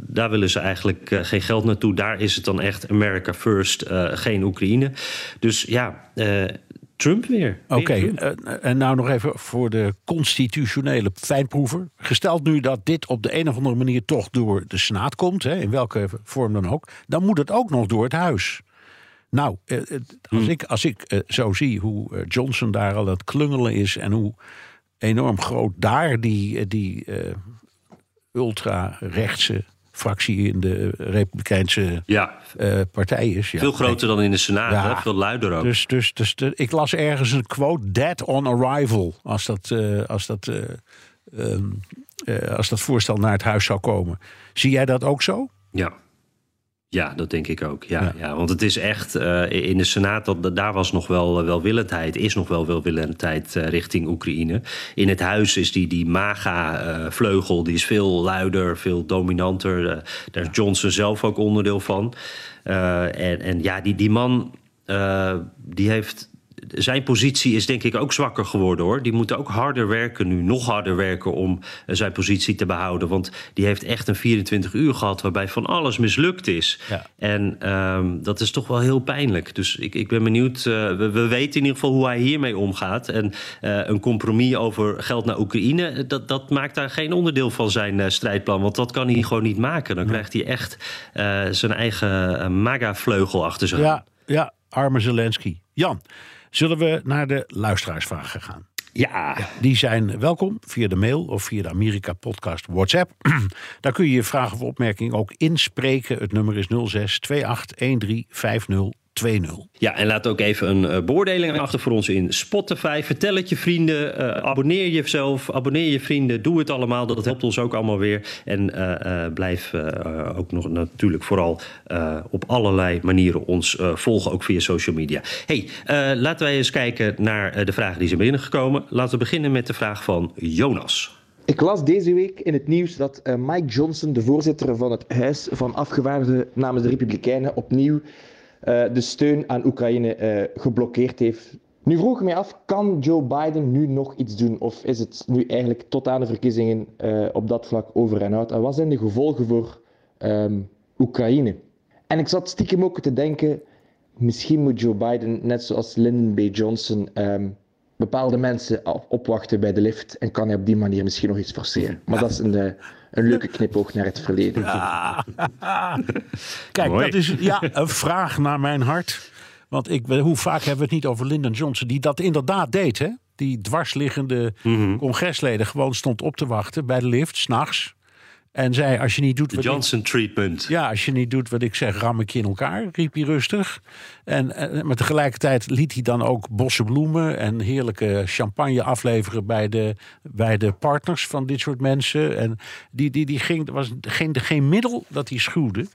daar willen ze eigenlijk uh, geen geld naartoe. Daar is het dan echt America first, uh, geen Oekraïne. Dus ja, uh, Trump weer. Oké, okay, en nou nog even voor de constitutionele fijnproever. Gesteld nu dat dit op de een of andere manier toch door de Senaat komt, hè, in welke vorm dan ook, dan moet het ook nog door het huis. Nou, als hmm. ik, als ik zo zie hoe Johnson daar al aan het klungelen is en hoe enorm groot daar die, die ultra-rechtse fractie in de Republikeinse ja. uh, partij is. Ja. Veel groter dan in de Senaat, ja. veel luider ook. Dus, dus, dus de, ik las ergens een quote: dead on arrival. Als dat, uh, als, dat, uh, um, als dat voorstel naar het huis zou komen. Zie jij dat ook zo? Ja. Ja, dat denk ik ook. Ja, ja. want het is echt uh, in de Senaat, dat, daar was nog wel uh, welwillendheid, is nog wel welwillendheid uh, richting Oekraïne. In het huis is die, die MAGA-vleugel, die is veel luider, veel dominanter. daar is Johnson zelf ook onderdeel van. en, en ja, die, die man, die heeft zijn positie is denk ik ook zwakker geworden hoor. Die moet ook harder werken nu, nog harder werken om uh, zijn positie te behouden. Want die heeft echt een 24 uur gehad waarbij van alles mislukt is. Ja. En um, dat is toch wel heel pijnlijk. Dus ik, ik ben benieuwd. Uh, we, we, weten in ieder geval hoe hij hiermee omgaat. En uh, een compromis over geld naar Oekraïne, dat, dat maakt daar geen onderdeel van zijn strijdplan. Want dat kan hij gewoon niet maken. Dan krijgt hij echt zijn eigen MAGA-vleugel achter zich. Ja, ja, arme Zelensky. Jan. Zullen we naar de luisteraarsvragen gaan? Ja. Die zijn welkom via de mail of via de Amerika Podcast WhatsApp. Daar kun je je vragen of opmerking ook inspreken. Het nummer is 06 28 13 2-0. Ja, en laat ook even een uh, beoordeling achter voor ons in Spotify. Vertel het je vrienden, uh, abonneer jezelf, abonneer je vrienden, doe het allemaal. Dat helpt ons ook allemaal weer. En uh, blijf ook nog natuurlijk vooral op allerlei manieren ons volgen, ook via social media. hey, laten wij eens kijken naar de vragen die zijn binnengekomen. Laten we beginnen met de vraag van Jonas. Ik las deze week in het nieuws dat Mike Johnson, de voorzitter van het Huis van Afgevaardigden namens de Republikeinen, opnieuw de steun aan Oekraïne uh, geblokkeerd heeft. Nu vroeg ik mij af, kan Joe Biden nu nog iets doen? Of is het nu eigenlijk tot aan de verkiezingen uh, op dat vlak over en uit? En wat zijn de gevolgen voor um, Oekraïne? En ik zat stiekem ook te denken, misschien moet Joe Biden, net zoals Lyndon B. Johnson, um, bepaalde mensen opwachten bij de lift en kan hij op die manier misschien nog iets forceren. Maar dat is een, eh, een leuke knipoog naar het verleden. Ja. Kijk, dat is ja, een vraag naar mijn hart. Want ik, hoe vaak hebben we het niet over Lyndon Johnson, die dat inderdaad deed, hè? Die dwarsliggende mm congresleden gewoon stond op te wachten bij de lift, s'nachts. En zei: Als je niet doet. De Johnson ik, treatment. Ja, als je niet doet wat ik zeg, ram ik je in elkaar, riep hij rustig. En, en maar tegelijkertijd liet hij dan ook bossen bloemen en heerlijke champagne afleveren bij de, bij de partners van dit soort mensen. En die, die, die ging, er was geen, geen middel dat hij schuwde.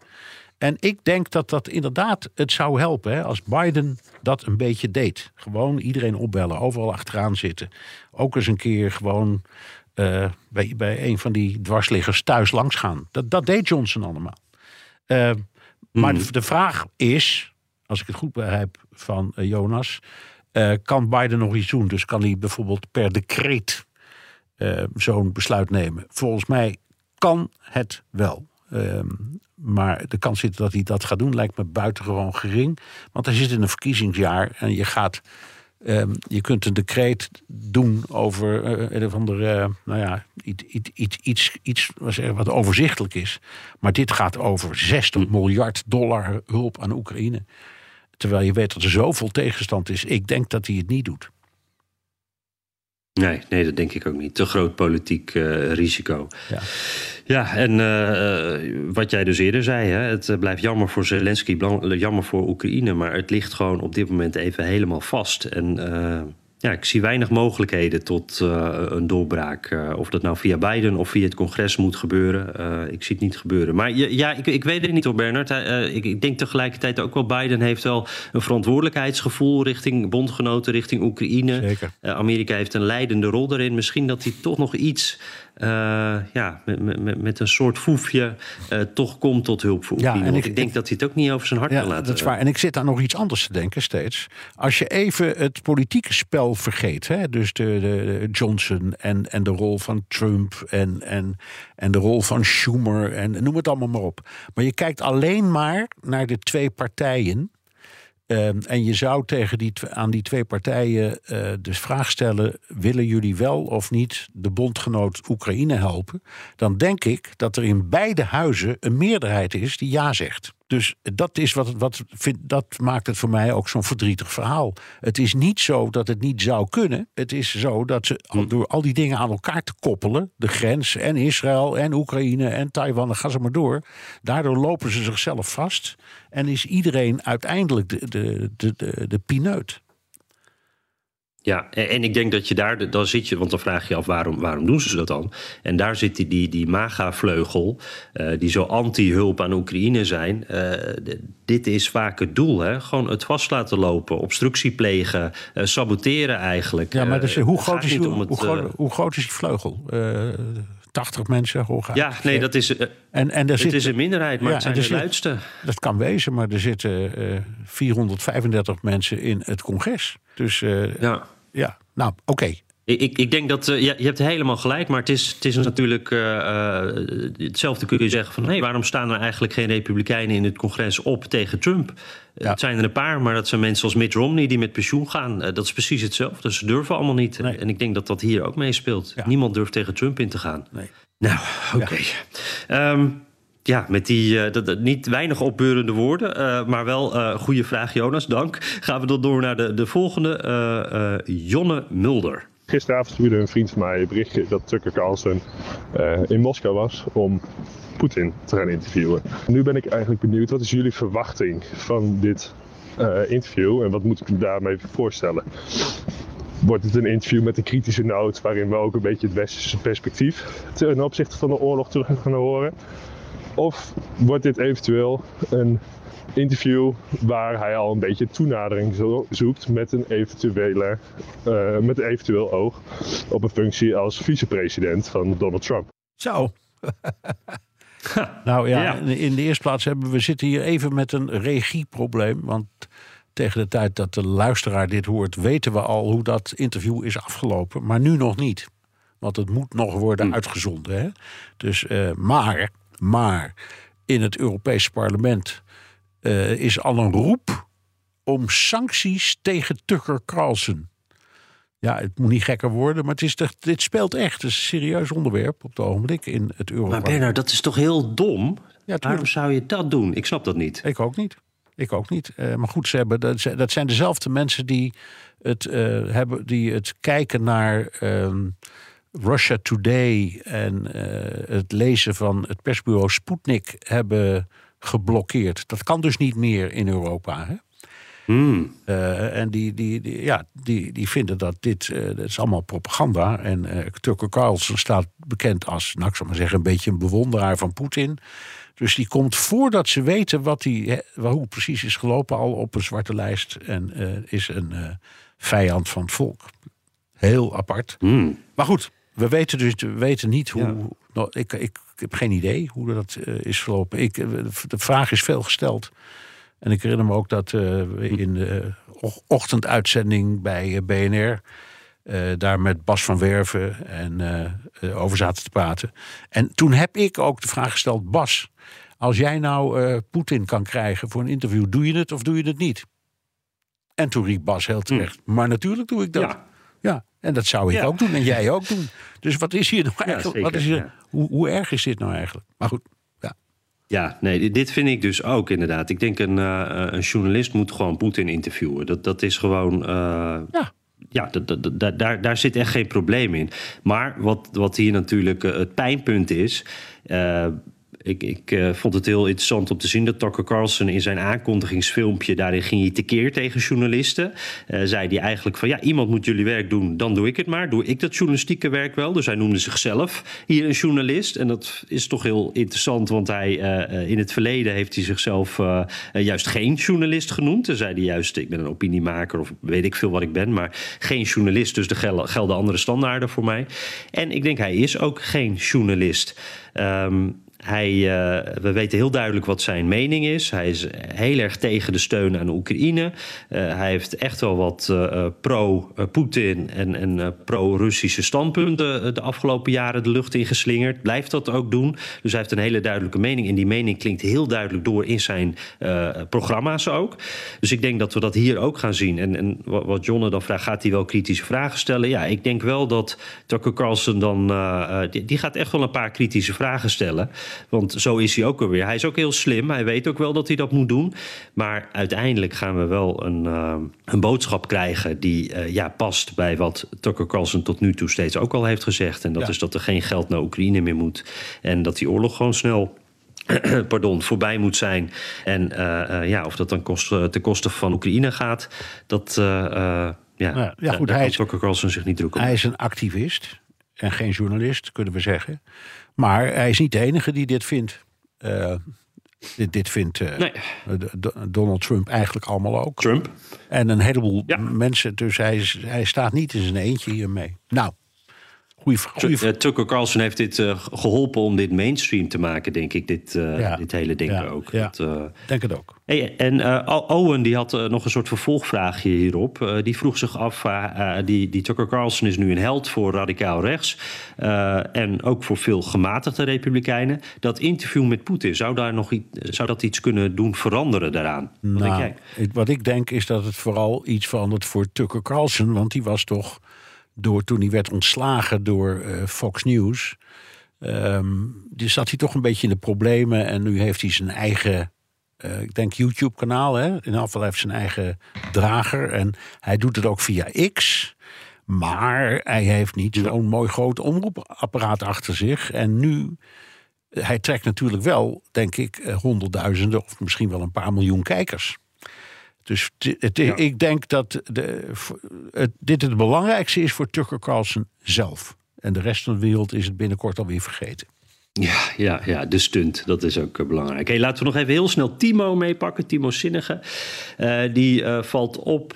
En ik denk dat dat inderdaad het zou helpen hè, als Biden dat een beetje deed. Gewoon iedereen opbellen, overal achteraan zitten. Ook eens een keer gewoon uh, bij, bij een van die dwarsliggers thuis langs gaan. Dat, dat deed Johnson allemaal. Uh, Maar de, de, vraag is, als ik het goed begrijp van uh, Jonas, kan Biden nog iets doen? Dus kan hij bijvoorbeeld per decreet zo'n besluit nemen? Volgens mij kan het wel. Ehm, maar de kans zit dat hij dat gaat doen lijkt me buitengewoon gering. Want hij zit in een verkiezingsjaar en je gaat Um, je kunt een decreet doen over uh, een of andere, uh, nou ja, iets, iets, iets, iets wat overzichtelijk is. Maar dit gaat over 60 miljard dollar hulp aan Oekraïne. Terwijl je weet dat er zoveel tegenstand is. Ik denk dat hij het niet doet. Nee, nee, dat denk ik ook niet. Te groot politiek uh, risico. Ja, ja en uh, wat jij dus eerder zei, hè, het blijft jammer voor Zelensky, jammer voor Oekraïne, maar het ligt gewoon op dit moment even helemaal vast. En uh, ja, ik zie weinig mogelijkheden tot uh, een doorbraak. Uh, of dat nou via Biden of via het congres moet gebeuren. Uh, ik zie het niet gebeuren. Maar ja, ik, ik weet het niet hoor, Bernard. Ik, ik, denk tegelijkertijd ook wel... Biden heeft wel een verantwoordelijkheidsgevoel... richting bondgenoten, richting Oekraïne. Zeker. Amerika heeft een leidende rol daarin. Misschien dat hij toch nog iets... ja, met, met, met, een soort foefje toch komt tot hulp voor Oekraïne. Ja, en ik, ik, denk dat hij het ook niet over zijn hart ja, kan laten. Dat is waar. En ik zit aan nog iets anders te denken steeds. Als je even het politieke spel vergeet. Hè? Dus de, de, Johnson en, en de rol van Trump en, en, en de rol van Schumer en noem het allemaal maar op. Maar je kijkt alleen maar naar de twee partijen. Um, en je zou tegen die, aan die twee partijen uh, de vraag stellen: willen jullie wel of niet de bondgenoot Oekraïne helpen? Dan denk ik dat er in beide huizen een meerderheid is die ja zegt. Dus dat, is wat, wat vind, dat maakt het voor mij ook zo'n verdrietig verhaal. Het is niet zo dat het niet zou kunnen. Het is zo dat ze door al die dingen aan elkaar te koppelen, de grens en Israël en Oekraïne en Taiwan, dan gaan ze maar door. Daardoor lopen ze zichzelf vast en is iedereen uiteindelijk de, de, de, de, de pineut. Ja, en ik denk dat je daar, dan zit je, want dan vraag je af waarom, waarom doen ze dat dan? En daar zit die, die, die MAGA-vleugel, uh, die zo anti-hulp aan Oekraïne zijn. Uh, dit is vaak het doel, hè? gewoon het vast laten lopen, obstructie plegen, uh, saboteren eigenlijk. Ja, maar dus, hoe, groot is, hoe, het, hoe, groot, hoe, groot is die vleugel? 80 mensen hooguit. Ja, nee, dat is, en, en er het zit, is een minderheid, maar ja, het zijn de zit, luidste. Dat kan wezen, maar er zitten 435 mensen in het congres. Dus ja ja, nou, oké. Ik, ik denk dat uh, je, je hebt helemaal gelijk, maar het is, het is natuurlijk uh, uh, hetzelfde kun je zeggen van hey, waarom staan er eigenlijk geen republikeinen in het congres op tegen Trump? Ja. Het zijn er een paar, maar dat zijn mensen als Mitt Romney die met pensioen gaan. dat is precies hetzelfde. Dus ze durven allemaal niet. Nee. En ik denk dat dat hier ook meespeelt. Ja. Niemand durft tegen Trump in te gaan. Nee. Nou, oké. Ja. Um, ja, met die dat, niet weinig opbeurende woorden, uh, maar wel uh, goede vraag, Jonas. Dank. Gaan we dan door naar de, de volgende, Jonne Mulder. Gisteravond stuurde een vriend van mij een berichtje dat Tucker Carlson in Moskou was om Poetin te gaan interviewen. Nu ben ik eigenlijk benieuwd, wat is jullie verwachting van dit interview en wat moet ik me daarmee voorstellen? Wordt het een interview met een kritische noot waarin we ook een beetje het westerse perspectief ten opzichte van de oorlog terug gaan horen? Of wordt dit eventueel een interview waar hij al een beetje toenadering zoekt met een eventuele, uh, met een eventueel oog op een functie als vicepresident van Donald Trump. Zo. nou ja, in de eerste plaats hebben we zitten hier even met een regieprobleem. Want tegen de tijd dat de luisteraar dit hoort, weten we al hoe dat interview is afgelopen. Maar nu nog niet. Want het moet nog worden hm. uitgezonden. Hè? Dus, uh, maar maar in het Europese parlement uh, is al een roep om sancties tegen Tucker Carlson. Ja, het moet niet gekker worden, maar het is de, dit speelt echt. Het is een serieus onderwerp op het ogenblik in het Europa. Maar Bernard, dat is toch heel dom? Ja, Waarom zou je dat doen? Ik snap dat niet. Ik ook niet. Ik ook niet. Uh, maar goed, ze hebben, dat, dat zijn dezelfde mensen die het, uh, hebben, die het kijken naar. Russia Today en uh, het lezen van het persbureau Sputnik hebben geblokkeerd. Dat kan dus niet meer in Europa. Hè? Hmm. Uh, en die, die, die, ja, die, die vinden dat dit uh, dat is allemaal propaganda. En uh, Tucker Carlson staat bekend als, nou, ik zal maar zeggen, een beetje een bewonderaar van Poetin. Dus die komt voordat ze weten wat die, hoe het precies is gelopen, al op een zwarte lijst. En is een vijand van het volk. Heel apart. Hmm. Maar goed, we weten dus we weten niet hoe. Nou, ik, ik, ik, heb geen idee hoe dat uh, is verlopen. Ik, eh, de vraag is veel gesteld. En ik herinner me ook dat uh, in de ochtenduitzending bij BNR. daar met Bas van Werven en over zaten te praten. En toen heb ik ook de vraag gesteld: Bas, als jij nou Poetin kan krijgen voor een interview, doe je het of doe je het niet? En toen riep Bas heel terecht: hm. Maar natuurlijk doe ik dat. Ja. Ja. En dat zou ik ook doen en jij ook doen. Dus wat is hier nou eigenlijk? wat is hier, hoe, hoe erg is dit nou eigenlijk? Maar goed. Ja. Ja, nee, dit vind ik dus ook inderdaad. Ik denk een, uh, een journalist moet gewoon Poetin interviewen. Dat, dat is gewoon. Uh, ja. Ja, dat, dat, daar, daar zit echt geen probleem in. Maar wat, wat hier natuurlijk uh, het pijnpunt is Ik, ik uh, vond het heel interessant om te zien dat Tucker Carlson in zijn aankondigingsfilmpje... daarin ging hij tekeer tegen journalisten. Uh, zei hij eigenlijk van ja, iemand moet jullie werk doen, dan doe ik het maar. Doe ik dat journalistieke werk wel. Dus hij noemde zichzelf hier een journalist. En dat is toch heel interessant, want hij, uh, in het verleden heeft hij zichzelf juist geen journalist genoemd. Dan zei hij juist, ik ben een opiniemaker of weet ik veel wat ik ben... maar geen journalist, dus er gelden andere standaarden voor mij. En ik denk, hij is ook geen journalist. Um, hij, uh, we weten heel duidelijk wat zijn mening is. Hij is heel erg tegen de steun aan Oekraïne. Uh, hij heeft echt wel wat uh, pro-Poetin en, en pro-Russische standpunten de afgelopen jaren de lucht ingeslingerd. Blijft dat ook doen. Dus hij heeft een hele duidelijke mening. En die mening klinkt heel duidelijk door in zijn programma's ook. Dus ik denk dat we dat hier ook gaan zien. En, en wat Jonne dan vraagt, gaat hij wel kritische vragen stellen? Ja, ik denk wel dat Tucker Carlson dan... Die gaat echt wel een paar kritische vragen stellen. Want zo is hij ook alweer. Hij is ook heel slim. Hij weet ook wel dat hij dat moet doen. Maar uiteindelijk gaan we wel een, uh, een boodschap krijgen die uh, ja, past bij wat Tucker Carlson tot nu toe steeds ook al heeft gezegd. En dat ja. is dat er geen geld naar Oekraïne meer moet. En dat die oorlog gewoon snel pardon, voorbij moet zijn. En uh, uh, ja, of dat dan kost, uh, ten koste van Oekraïne gaat, dat ja, ja, ja, goed, daar hij zich niet druk. Hij is een activist en geen journalist, kunnen we zeggen. Maar hij is niet de enige die dit vindt. Uh, dit, dit vindt uh, nee. Donald Trump eigenlijk allemaal ook. Trump. En een heleboel ja. mensen. Dus hij, hij staat niet in zijn eentje hiermee. Nou, goeie, goeie... Uh, Tucker Carlson heeft dit uh, geholpen om dit mainstream te maken, denk ik. Dit, uh, ja. dit hele ding ja. ook. Ja. Dat, denk het ook. Hey, en Owen die had nog een soort vervolgvraagje hierop. die vroeg zich af, die, die Tucker Carlson is nu een held voor radicaal rechts. en ook voor veel gematigde republikeinen. Dat interview met Poetin, zou, daar nog iets, zou dat iets kunnen doen veranderen daaraan? Wat nou, denk jij? Ik, wat ik denk is dat het vooral iets verandert voor Tucker Carlson. Want die was toch door toen hij werd ontslagen door uh, Fox News. Um, dus zat hij toch een beetje in de problemen. En nu heeft hij zijn eigen, uh, ik denk YouTube-kanaal. In ieder geval heeft zijn eigen drager. En hij doet het ook via X. Maar hij heeft niet zo'n mooi groot omroepapparaat achter zich. En nu, hij trekt natuurlijk wel, denk ik, honderdduizenden of misschien wel een paar miljoen kijkers. Dus het, ja. ik denk dat de, het, dit het belangrijkste is voor Tucker Carlson zelf. En de rest van de wereld is het binnenkort alweer vergeten. Ja, ja, ja, de stunt, dat is ook uh, belangrijk. Hey, laten we nog even heel snel Timo meepakken. Timo Zinnige. Uh, die uh, valt op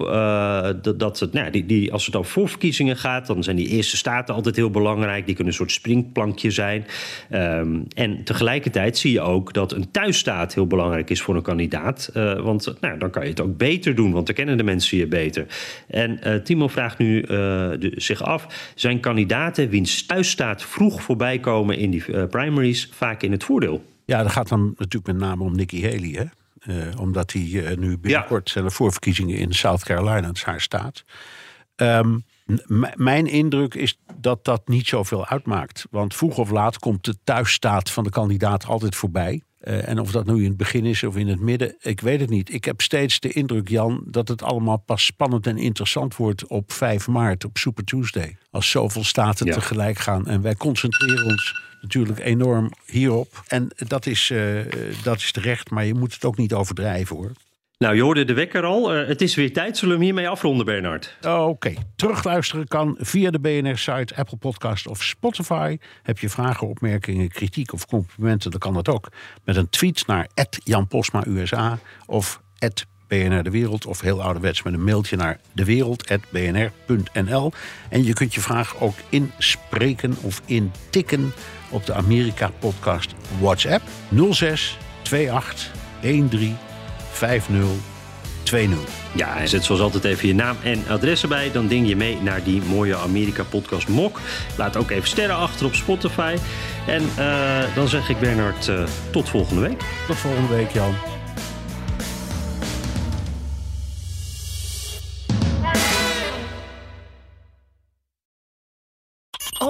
dat, het, nou, die, die, als het over voorverkiezingen gaat... dan zijn die eerste staten altijd heel belangrijk. Die kunnen een soort springplankje zijn. Um, en tegelijkertijd zie je ook dat een thuisstaat heel belangrijk is voor een kandidaat. want nou, dan kan je het ook beter doen, want dan kennen de mensen je beter. En Timo vraagt nu de, zich af... zijn kandidaten wiens thuisstaat vroeg voorbij komen in die vaak in het voordeel. Ja, dat gaat dan natuurlijk met name om Nikki Haley. Hè? Uh, omdat hij uh, nu binnenkort ja. zijn voorverkiezingen in South Carolina, het is haar staat. Um, mijn indruk is dat dat niet zoveel uitmaakt. Want vroeg of laat komt de thuisstaat van de kandidaat altijd voorbij. Uh, en of dat nu in het begin is of in het midden, ik weet het niet. Ik heb steeds de indruk, Jan, dat het allemaal pas spannend en interessant wordt op 5 maart, op Super Tuesday. Als zoveel staten ja. tegelijk gaan. En wij concentreren ons natuurlijk enorm hierop. En dat is, uh, dat is terecht, maar je moet het ook niet overdrijven hoor. Nou, je hoorde de wekker al. Uh, het is weer tijd. Zullen we hem hiermee afronden, Bernard? Oké. Terugluisteren kan via de BNR-site, Apple Podcast of Spotify. Heb je vragen, opmerkingen, kritiek of complimenten, dan kan dat ook. Met een tweet naar Jan Posma USA of BNR De Wereld. Of heel ouderwets met een mailtje naar dewereld.bnr.nl. En je kunt je vraag ook inspreken of intikken op de Amerika-podcast WhatsApp 06 28 13 50 20. Ja, en zet zoals altijd even je naam en adres erbij. Dan ding je mee naar die mooie Amerika-podcast Mok. Laat ook even sterren achter op Spotify. En uh, dan zeg ik Bernard uh, tot volgende week. Tot volgende week, Jan.